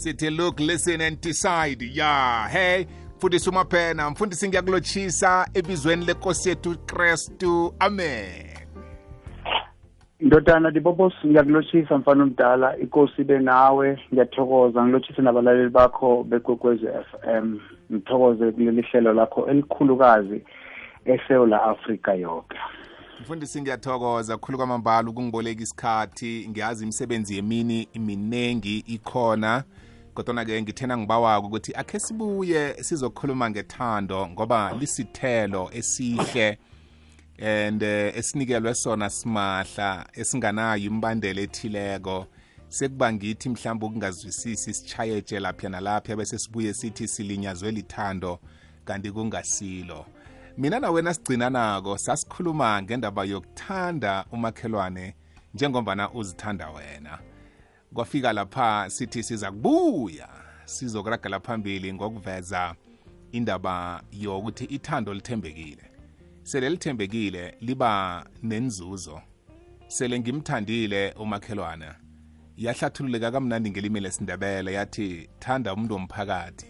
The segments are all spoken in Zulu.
sithi look listen and decide. Ya hey mfundisi umaphena mfundisi ngiyakulotshisa ebizweni lenkosi yethu kristu. Amen. Ndodana dibobos ngiyakulotshisa mfana omdala inkosi ibe nawe ngiyathokoza ngilotshise nabalaleli bakho bekwekwezi f m. Ngithokoze kuleli hlelo lakho elikhulukazi esewula afrika yonke mfundisi ngiyathokoza khulu kwamambala ukungiboleka isikhathi. Ngiyazi imisebenzi yemini minengi ikhona. Kodwana-ke ngithena ngibawako ukuthi akhe sibuye sizokhuluma ngethando ngoba lisithelo esihle and uh, esinikelwe sona simahla esinganayo imbandela ethileko. Sekuba ngithi mhlawumbe ukungazwisisi sichayeje lapha nalapha bese sibuye sithi silinyazwe lithando kanti kungasilo. Mina nawena sigcina nako sasikhuluma ngendaba yokuthanda umakhelwane njengombana uzithanda wena. Kwafika lapha sithi siza kubuya sizokuragela phambili ngokuveza indaba yokuthi ithando lithembekile. Sele lithembekile liba nenzuzo. Sele ngimthandile umakhelwane. Yahlathululeka kamnandi ngelimi lesindebele yathi thanda umuntu womphakathi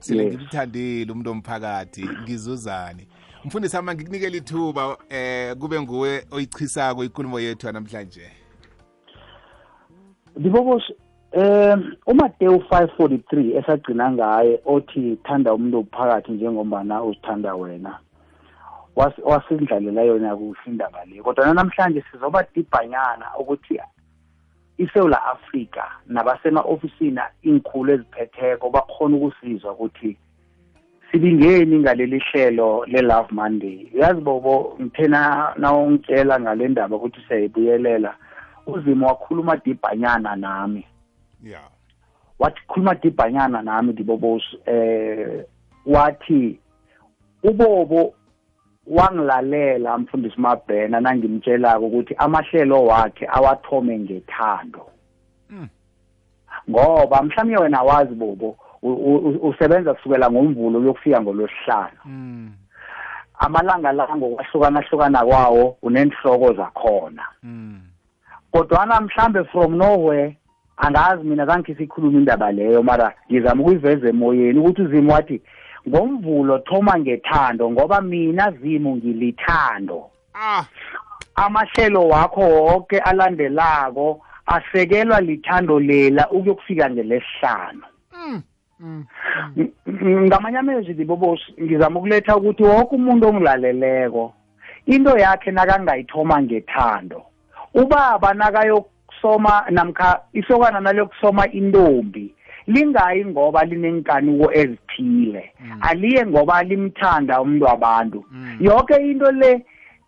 sele Yes. ngimthandile umuntu womphakathi ngizuzani mfundisi ama ngikunikela ithuba eh kube nguwe oyichisako ikulumo yethu yanamhlanje. Dibobos um uMateyu 5:43 esagcina ngaye othi thanda umuntu ophakathi njengombana uzithanda wena. Was- wasindlalela yona kuhle indaba le kodwa namhlanje sizoba dibhanyana ukuthi iSouth Africa nabasema-ofisini inkhulu eziphetheko bakhona ukusizwa ukuthi sibingeni ngaleli hlelo le-love monday. Yazi bobo ngithena nawungitshela ngale ndaba ukuthi siyayibuyelela uzimo wakhuluma dibhanyana nami. Ya wathi khuluma dibhanyana nami dibobos eh wathi ubobo wangilalela mfundisi mabhena nangimtshelako ukuthi amahlelo wakhe awathome ngethando. Mm. ngoba mhlawumbe wena wazi bobo u- u- usebenza kusukela ngomvulo uyokufika ngolwesihlanu. Mm amalanga la ngokwahlukana hlukana kwawo unenhloko zakhona. Mm kodwana mhlambe from nowhere angazi mina zange sikhuluma indaba leyo mara ngizama ukuyiveza emoyeni ukuthi uzimo wathi ngomvulo thoma ngethando ngoba mina zimo ngilithando. Ah. Amahlelo wakho wonke alandelako asekelwa lithando lela ukuyokufika ngelesihlanu. Mm mm Ng- ng- ngamanye amezwi libobos ngizama ukuletha ukuthi wonke umuntu ongilaleleko into yakhe nakangayithoma ngethando. Ubaba nakayokusoma namkha isokana naliyokusoma intombi lingayi ngoba linenkaniko ezithile. Aliye ngoba limthanda umuntu wabantu. Mm. yonke into le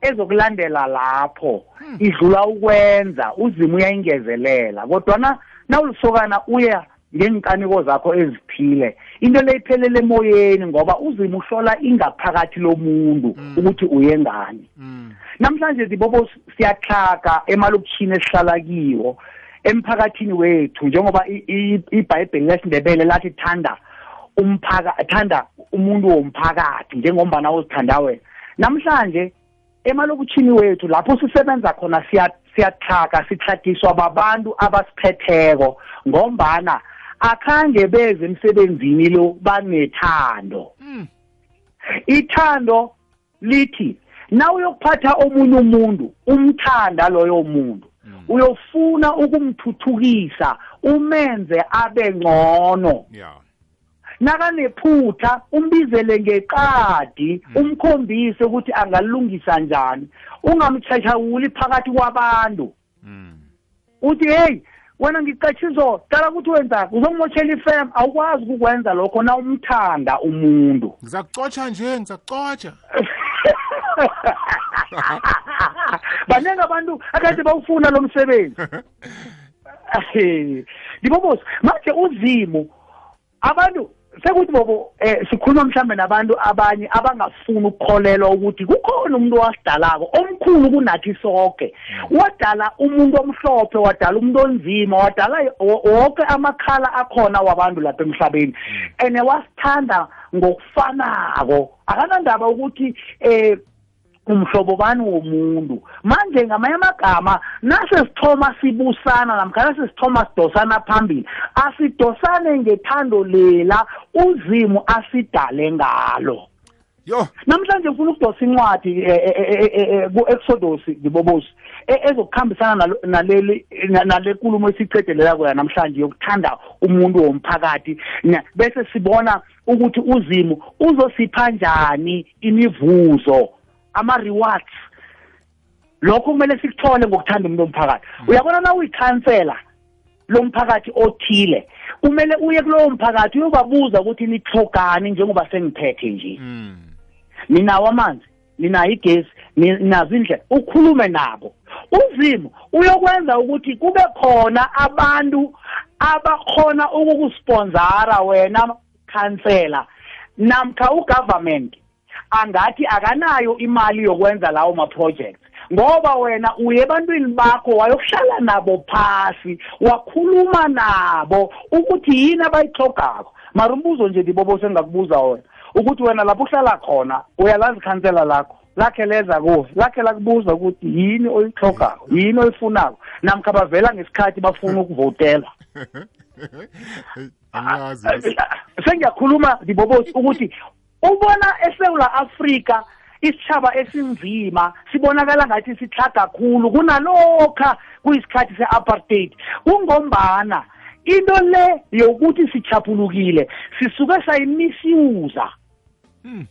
ezokulandela lapho idlula ukwenza uzima uyayingezelela. Kodwana nawulisokana uya ngenkaniko zakho ezithile into le iphelele emoyeni ngoba uzima uhlola ingaphakathi lomuntu Mm. ukuthi uye ngani mm. Namhlanje zibobo siyaxhaga emalokishini esihlala kiwo emphakathini wethu njengoba i- i- ibhayibheli lesindebele lathi thanda umphaka thanda umuntu womphakathi njengombana uzithanda wena. Namhlanje emalokishini wethu lapho sisebenza khona siya- siyaxhaga sihlagiswa babantu abasiphetheko ngombana akhange beze emsebenzini lo banethando. Mm ithando lithi na uyokuphatha omunye umuntu umthanda loyo muntu uyofuna ukumthuthukisa umenze abe ngcono. Ya. Nakanephutha umbizele ngeqadi umkhombise ukuthi angalungisa njani ungamtshashawuli phakathi kwabantu. Uthi hey wena ngicatshizolo cala ukuthi wenzani uzongimotshela ifem awukwazi ukukwenza lokho na umthanda umuntu. Ngizakucotsha nje ngizakucotsha baningi abantu akade bawufuna lo msebenzi. Ndibobosi manje uzimo abantu sekuthi bobo eh sikhuluma mhlambe nabantu abanye abangafuni ukukholelwa ukuthi kukhona umuntu wasidalako omkhulu kunathi sonke wadala umuntu omhlophe wadala umuntu onzima wadala wo- wonke amakhala akhona wabantu lapha emhlabeni. Ene wasithanda ngokufanako. Akanandaba ukuthi eh umhlobo bani womuntu? Manje ngamanye amagama nase sithoma sibusana namkha nase sithoma sidosana phambili asidosane ngethando lela uzimu asidale ngalo. Yo. Namhlanje ngifuna ukudosa incwadi eh, eh, eh, ku-exodus ngibobosi e- ezokuhambisana naleli na- nale nkulumo esicedelela kwena namhlanje yokuthanda umuntu womphakathi. Bese sibona ukuthi uzimu uzosipha njani imivuzo ama-rewards. Lokho kumele sikuthole ngokuthanda umuntu womphakathi. Uyabona na uyikhansela lomphakathi othile kumele uye kulowo mphakathi uyobabuza ukuthi nihlogani njengoba sengiphethe nje. Mm ninawo amanzi ninayo igesi ninazo indlela ukhulume nabo. Uzimu uyokwenza ukuthi kube khona abantu abakhona ukukusponsora wena khansela namkha ugovernment. Angathi akanayo imali yokwenza lawo ma-projects. Ngoba wena uye ebantwini bakho wayokuhlala nabo phasi wakhuluma nabo ukuthi yini abayihlogako mara umbuzo nje ndibobo sengakubuza wona ukuthi wena lapho uhlala khona uyalazi ikhansela lakho lakhe leza kuwe lakhe lakubuza ukuthi yini oyihlogako yini oyifunako namkha bavela ngesikhathi bafuna ukuvotela. Angazi. Sengiyakhuluma ndibobosi ukuthi ubona eSouth Africa isitshaba esinzima sibonakala ngathi sihlaga kakhulu kunalokha kuyisikhathi se-apartheid kungombana into le yokuthi sichapulukile sisuke sayimisuse Mm.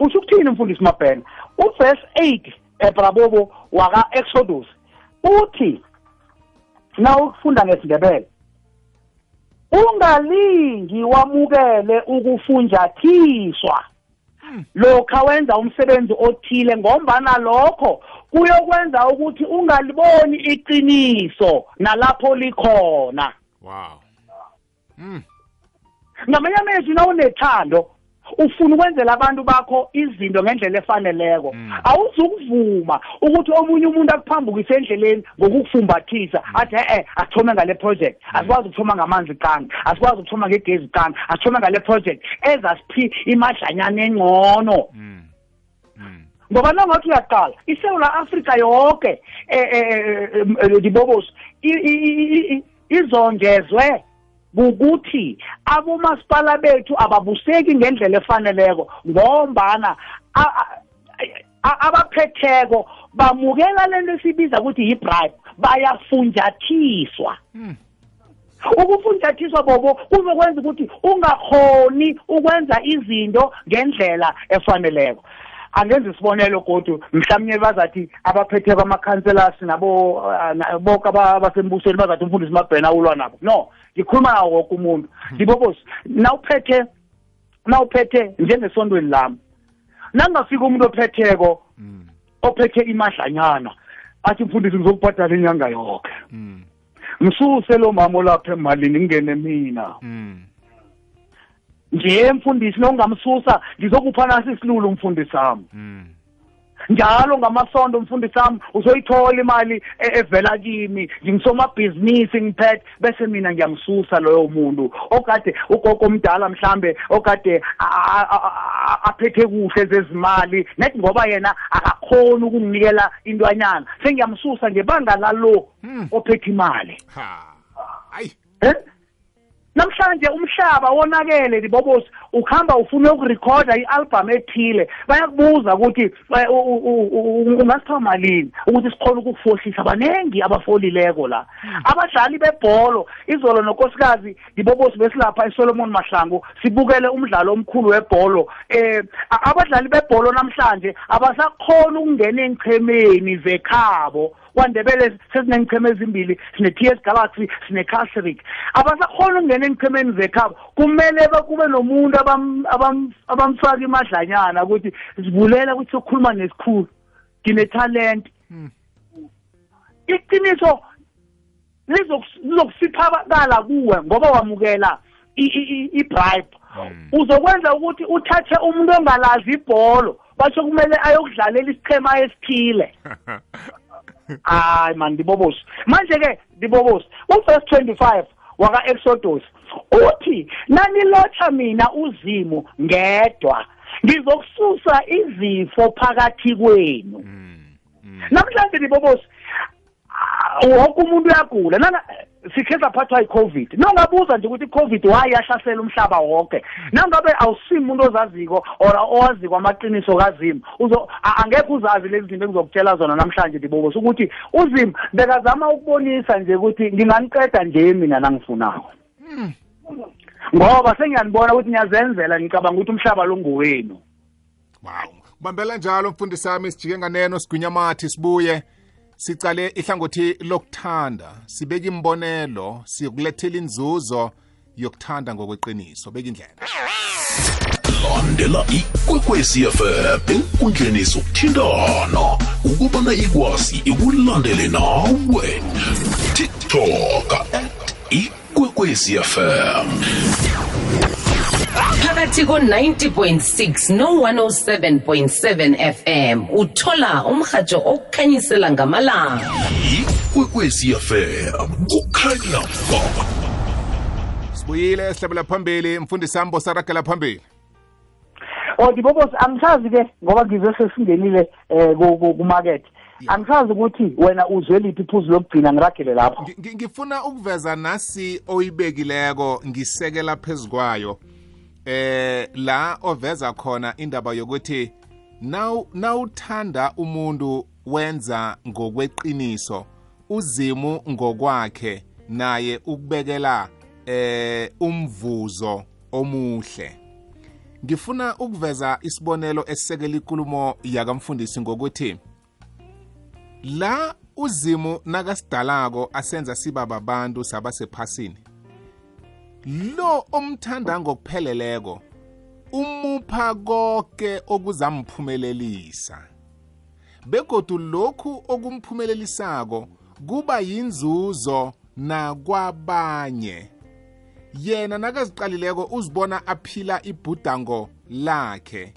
usho ukuthini mfundisi mabhena? Uverse 8 ebrabobo waka-exodus uthi na ukufunda ngesindebele ungalingi wamukele ukufunjathiswa lokha wenza umsebenzi othile ngombana lokho kuyokwenza ukuthi ungaliboni iqiniso nalapho likhona. Wow. Mm ngamanye amezwi na unethando ufuna ukwenzela abantu bakho izinto ngendlela efaneleko Mm. awuzukuvuma ukuthi omunye umuntu akuphambukise endleleni ngokukufumbathisa athi e-e asithome ngale project asikwazi ukuthoma ngamanzi kani asikwazi ukuthoma ngegezi kani asithome ngale project ezasiphi imadlanyana engcono mm mm ngoba nangathi uyaqala isewula afrika yonke eh, eh, eh, eh, dibobosi i- i- i- i- izongezwe ukuthi abomasipala bethu ababuseki ngendlela efaneleko ngombana abaphetheko bamukela lento esibiza ukuthi yi-bribe bayafunjathiswa mm ukufunjathiswa bobo kuzokwenza ukuthi ungakhoni ukwenza izinto ngendlela efaneleko. Angenza isibonelo godu mhlawumnye bazathi abaphethe kwamakhanselasi nabo na- boke aba- abasembusweni bazathi umfundisi mabhena ulwa nabo. No ngikhuluma nawo woke umuntu. Ndibobosi nawuphethe nawuphethe njengesondweni lami nangafika umuntu ophetheko mm. ophethe imadlanyana athi mfundisi ngizokubhadala inyanga yonke mm. Msuse lo mama olapha emalini ngingene mina. Mm. Nje mfundisi nongamsusa ngizokupha nasi isilulu mfundisi sami mm njalo ngamasondo mfundisi sami uzoyithola imali e- evela kimi. Ngingisomabhizinisi ngiphethe bese mina ngiyamsusa loyo muntu. Okade ugogo omdala mhlambe okade aphethe kuhle zezimali. Nethi ngoba yena akakhoni ukunginikela intwanyana. Sengiyamsusa ngebanga lalo Mm. ophethe imali. Ha. Ayi Eh? Namhlanje umhlaba wonakele libobosi ukuhamba ufuna ukurekhoda i-album ethile. Bayakubuza ukuthi eh, u- u- u- u- ungasipha malini ukuthi sikhona ukukufohlisa banengi abafolileko la. Abadlali bebholo izolo nonkosikazi libobosi besilapha esolomon mahlangu sibukele umdlalo omkhulu webholo. Eh a- abadlali bebholo namhlanje abasakhona ukungena engchemeni zekhabo. Kwandebele sesinengcheme ezimbili sine-t s galaxy sine-casric abasakhona ukungena engchemeni zekhabo kumele kube nomuntu abam- abam- abamfaka imadlanyana ukuthi sivulela ukuthi sokhuluma nesikhulu ngine-talent Mm. iqiniso lizokus- lizokusiphabakala kuwe ngoba wamukela i-bribe Mm. uzokwenza ukuthi uthathe umuntu ongalazi ibholo basho kumele ayokudlalela isichema esithile hayi man ndibobosi. Manje-ke ndibobosi uverse 25 waka-exodus uthi nanilotha mina uzimu ngedwa ngizokususa izifo phakathi kwenu. Namhlanje libobosi ah, wonke umuntu uyagula. Nana sikhe saphathwa yi-covid nongabuza nje ukuthi i-covid waye yahlasela umhlaba wonke. Nangabe awusimi umuntu ozaziko or owaziko amaqiniso kazimu uzo a- angekhe uzazi lezi zinto engizokutshela zona namhlanje ndibobosi ukuthi uzimu bekazama ukubonisa nje ukuthi nginganiqeda nje mina nangifunako. Ngoba sengiyanibona ukuthi niyazenzela ngicabanga ukuthi umhlaba lo ngowenu. Wow. Bambela njalo mfundisi sami sijike nganeno sigwinya mathi sibuye. Sicale ihlangothi lokuthanda sibeka imbonelo siyokulethela inzuzo yokuthanda ngokweqiniso. Beka indlela. Landela ikwekwezi fm enkundleni zokuthintana ukubana ikwazi ikulandele nawe. Tiktok at ikwekwezi fm phakathi ko-90.6 no-107.7 fm uthola umrhatsho okukhanyisela ngamalanga. Ikwekwezi fm kukhanya ba sibuyile sihlabela phambili mfundisi sami bosaragela phambili. Oh dibobosi angisazi ke ngoba ngize sesingenile eh ku- ku- kumarket. Angisazi ukuthi wena uzwe liphi iphuzu lokugcina ngiragele lapho. Ngi- ngi- ngifuna ukuveza nasi oyibekileko ngisekela phezu kwayo. Eh la oveza khona indaba yokuthi naw nawuthanda umuntu wenza ngokweqiniso uzimu ngokwakhe naye ukubekela eh umvuzo omuhle. Ngifuna ukuveza isibonelo esisekela ikulumo yakamfundisi ngokuthi la uzimu nakasidalako asenza siba babantu sabasephasini. Lo omthanda ngokupheleleko umupha konke okuzamphumelelisa. Begodu lokhu okumphumelelisayo kuba yinzuzo nakwabanye. Yena nakaziqalileko uzibona aphila ibhudango lakhe.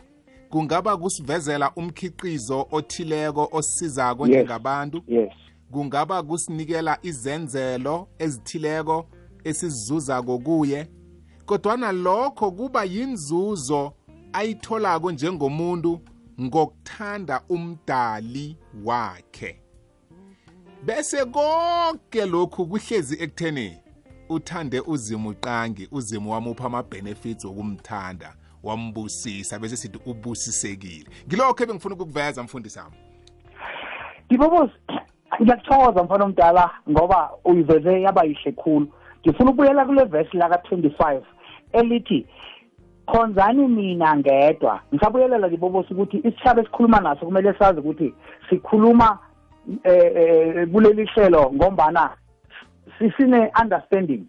Kungaba kusivezela umkhiqizo othileko osizako Yes. njengabantu. Yes. Kungaba kusinikela izenzelo ezithileko esizuzako kuye kodwana lokho kuba yinzuzo ayitholako njengomuntu ngokuthanda umdali wakhe. Bese konke lokhu kuhlezi ekutheni uthande uzimu qangi uzimu wamupha ama-benefits wokumthanda wambusisa bese sithi ubusisekile. Ngilokho ebengifuna ukukuveza mfundisi sami dibobosi ngiyakuthokoza mfana omdala ngoba uyiveze yaba yihle khulu. Ngifuna ukubuyela kule vesi laka-25 elithi khonzani mina ngedwa. Ngisabuyelela dibobosi ukuthi isitshaba esikhuluma naso kumele sazi ukuthi sikhuluma eh, eh kuleli hlelo ngombana si- sine-understanding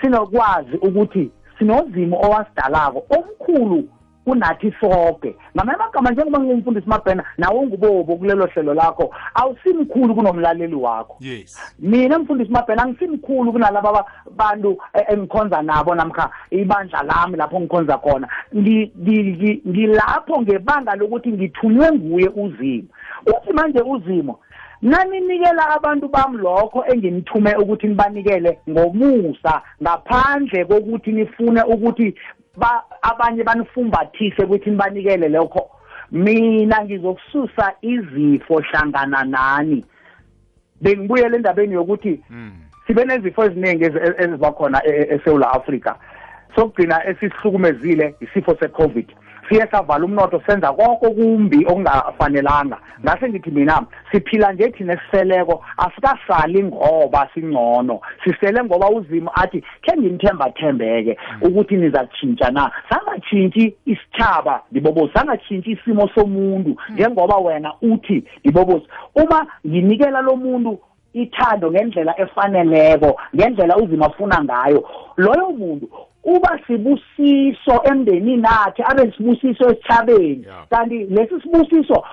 sinokwazi ukuthi sinozimo owasidalako omkhulu kunathi sonke ngamanye amagama njengoba ngingumfundisi mabhena nawe ungubobo kulelo hlelo lakho. Awusimkhulu kunomlaleli wakho. Yes. Mina mfundisi mabhena angisimkhulu kunalaba ba- bantu e- engikhonza nabo namkha ibandla lami lapho ngikhonza khona. Ngi- ngi- ngi- ngilapho ngebanga lokuthi ngithunywe nguye uzimo uthi manje uzimo naninikela abantu bami lokho engimthume ukuthi nibanikele ngomusa ngaphandle kokuthi nifune ukuthi ba abanye banifumbathise ukuthi nibanikele lokho. Mina ngizokususa izifo hlangana nani. Bengibuyele endabeni yokuthi sibe nezifo eziningi ezi- eziba khona e- e- eSouth Africa sokugcina esihlukumezile isifo seCovid. Siye savala umnotho senza konke okumbi okungafanelanga. Ngase ngithi mina siphila nje thina esiseleko asikasali ngoba singcono. Sisele ngoba uzimo athi khe ngimthemba thembeke ukuthi nizatshintsha na sangatshintshi isithaba ndibobosi sangatshintshi isimo somuntu. Njengoba wena uthi ndibobosi uma nginikela lo muntu ithando ngendlela efaneleko ngendlela uzima afuna ngayo loyo muntu uba sibusiso emndenini akhe abe sibusiso esithabeni. Kanti lesi sibusiso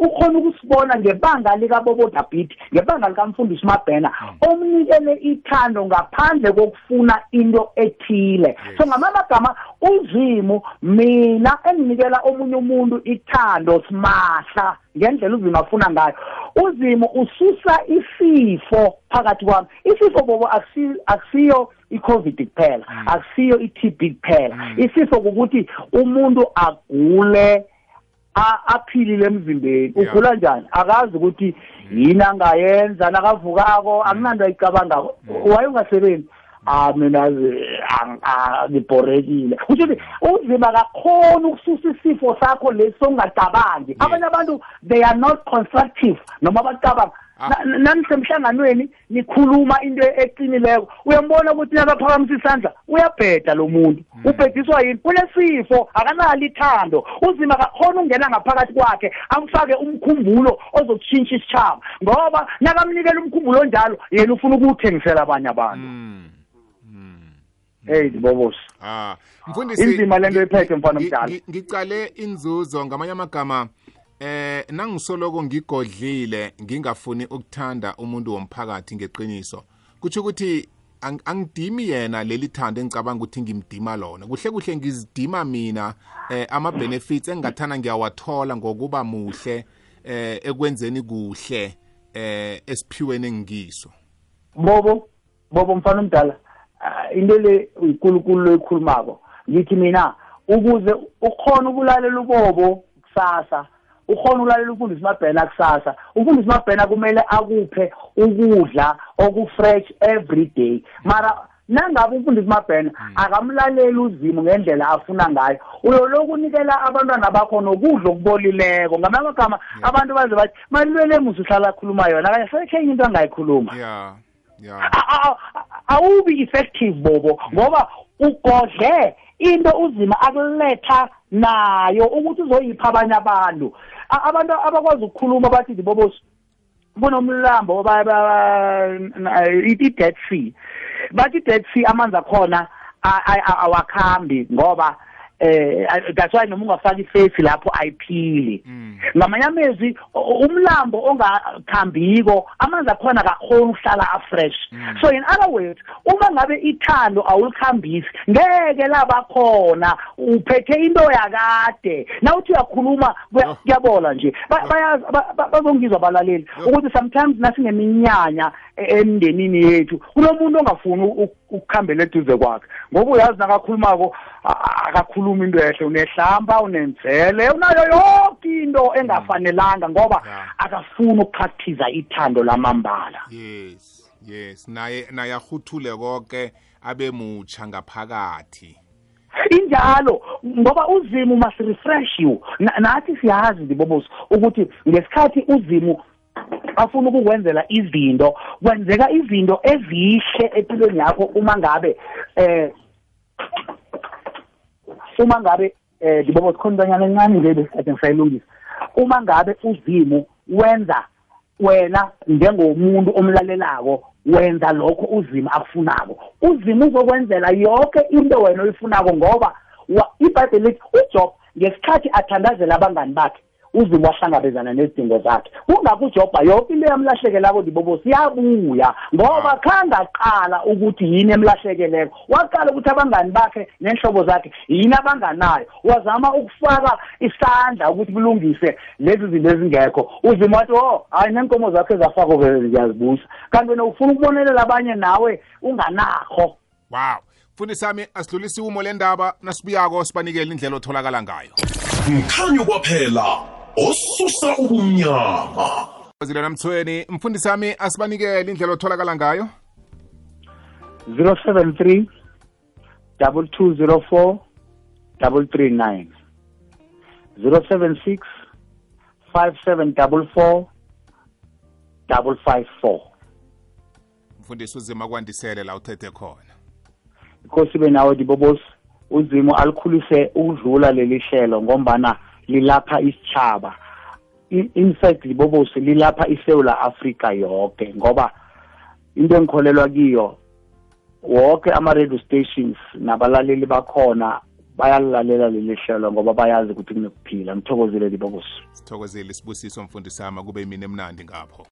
ukhona ukusibona ngebanga likabobo David ngebanga likamfundisi Mabhena omnikele ithando ngaphandle kokufuna into ethile. So ngamagama uzimo mina enginikela omunye umuntu ithando simahla. Ngendlela uzimo afuna ngayo. uzimo ususa isifo phakathi kwami. Isifo bobo akusi- akusiyo i-covid kuphela akusiyo i-tb kuphela. Isifo kukuthi umuntu agule aphilile emzimbeni ugula njani? Akazi ukuthi yini angayenza nakavukako akunanto ayicabangako. Wayungasebenzi. Ah mina ang- ah, ngibhorekile kusho ukuthi uzima kakhona ukususa isifo sakho lesi ongacabangi. Abanye abantu they are not constructive noma bacabanga. Ah. Na- na- nanisemhlanganweni nikhuluma into eqinileko. Uyambona ukuthi nakaphakamisa isandla uyabheda lo muntu. Ubhediswa yini? Unesifo akanalo ithando. Uzima kakhona ungena ngaphakathi kwakhe amfake umkhumbulo ozokushintsha isitshaba. Ngoba nakamnikela umkhumbulo onjalo yena ufuna ukuwuthengisela abanye abantu. Mm. Hey bobosi Ah, mfundisi Inzima lento ephethe mfana ngi- Ngicale inzuzo ngamanye amagama eh nangisoloko ngigodlile ngingafuni ukuthanda umuntu womphakathi ngeqiniso. Kuthi ukuthi ang- angidimi yena leli thando engicabanga ukuthi ngimdima lona. Kuhle kuhle ngizidima mina eh ama benefits engathana ngiyawathola ngokuba muhle eh ekwenzeni kuhle eh esiphiweni engiso. bobo bobo mfana omdala into le uyinkulunkulu loyikhulumako ngithi mina ukuze ukhona ukulalela ubobo kusasa ukhona ukulalela umfundisi mabhena kusasa umfundisi mabhena kumele akuphe ukudla okufresh every day. Mara nangabe umfundisi mabhena akamlaleli uzimo ngendlela afuna ngayo uyoloku unikela abantwana bakho nokudla okubolileko. Ngamanye amagama abantu baze bathi malilwele musa uhlala akhuluma yona kanye sekhe enye into angayikhuluma. Yeah. Yeah. A- a- a- awubi effective bobo ngoba ugodle into uzima akuletha nayo ukuthi uzoyipha abanye abantu A- abantu abakwazi ukukhuluma bathi bobo kunomlambo ba- ba- na- i-dead sea bathi i-dead sea amanzi akhona a- a- a- awakhambi ngoba eh that's why noma ungafaka iface lapho ayiphili. Mm. ngamanye amezwi u- umlambo ongakhambiko amanzi akhona kakhona ukuhlala afresh. So in other words uma ngabe ithando awulikhambisi ngeke labakhona uphethe into yakade. Nawuthi uyakhuluma kuya- Oh. kuyabola nje. Ba- bayazi ba- ba- bazongizwa abalaleli Yo. ukuthi sometimes nasineminyanya e- emndenini yethu kunomuntu ongafuni u- ukukhambela eduze kwakhe. Ngoba uyazi nakakhulumako a- a- akakhulumi into ehle unehlamba unenzele unayo yonke into engafanelanga ngoba Yeah. akafuni ukupractice ithando lamambala. Yes yes. Naye naye ahuthule konke abe mutsha ngaphakathi. Injalo ngoba uzimu must refresh you. Na- nathi siyazi ndibobosi ukuthi ngesikhathi uzimu afuna ukukwenzela izinto kwenzeka izinto ezihle empilweni yakho uma ngabe eh uma ngabe eh ndibobosi khona intanyana encane nje besikhathi ngisayilungisa. Uma ngabe uzimu wenza wena njengomuntu omlalelako wenza lokho uzima akufunako. Uzima uzokwenzela yonke into wena oyifunako ngoba ibhayibheli lithi ujob ngesikhathi athandazela abangani bakhe. Uzima wahlangabezana nezidingo zakhe. Kungakho ujobha yonke into yamlahlekelako ndibobo siyabuya. Ngoba khange aqala ukuthi yini emlahlekeleko. Waqala ukuthi abangani bakhe nenhlobo zakhe yini abanganayo. Wazama ukufaka isandla ukuthi kulungise lezi zinto ezingekho. Uzima wathi o hayi nenkomo zakhe ezafako ngiyazibusa. Kanti wena ufuna ukubonelela abanye nawe unganakho. Wow. Mfundisi sami asidlulise umo lendaba nasibuyako sibanikele indlela otholakala ngayo. Mkhanyo kwaphela. Osusa ubumnyama zile namthweni mfundisi sami asibanikele indlela otholakala ngayo? 073 2204 339 076 5744 554 mfundisi uzima kwandisele la uthethe khona. Inkosi be nawe dibobosi uzimo alikhulise ukudlula leli hlelo ngombana lilapha isitshaba I- in fact libobosi lilapha isewula afrika yonke ngoba into engikholelwa kiyo wonke ama-radio stations nabalaleli bakhona bayalilalela leli hlelo ngoba bayazi ukuthi kunokuphila ngithokozile libobosi. Sithokozile isibusiso mfundisi sami kube imini emnandi ngapho.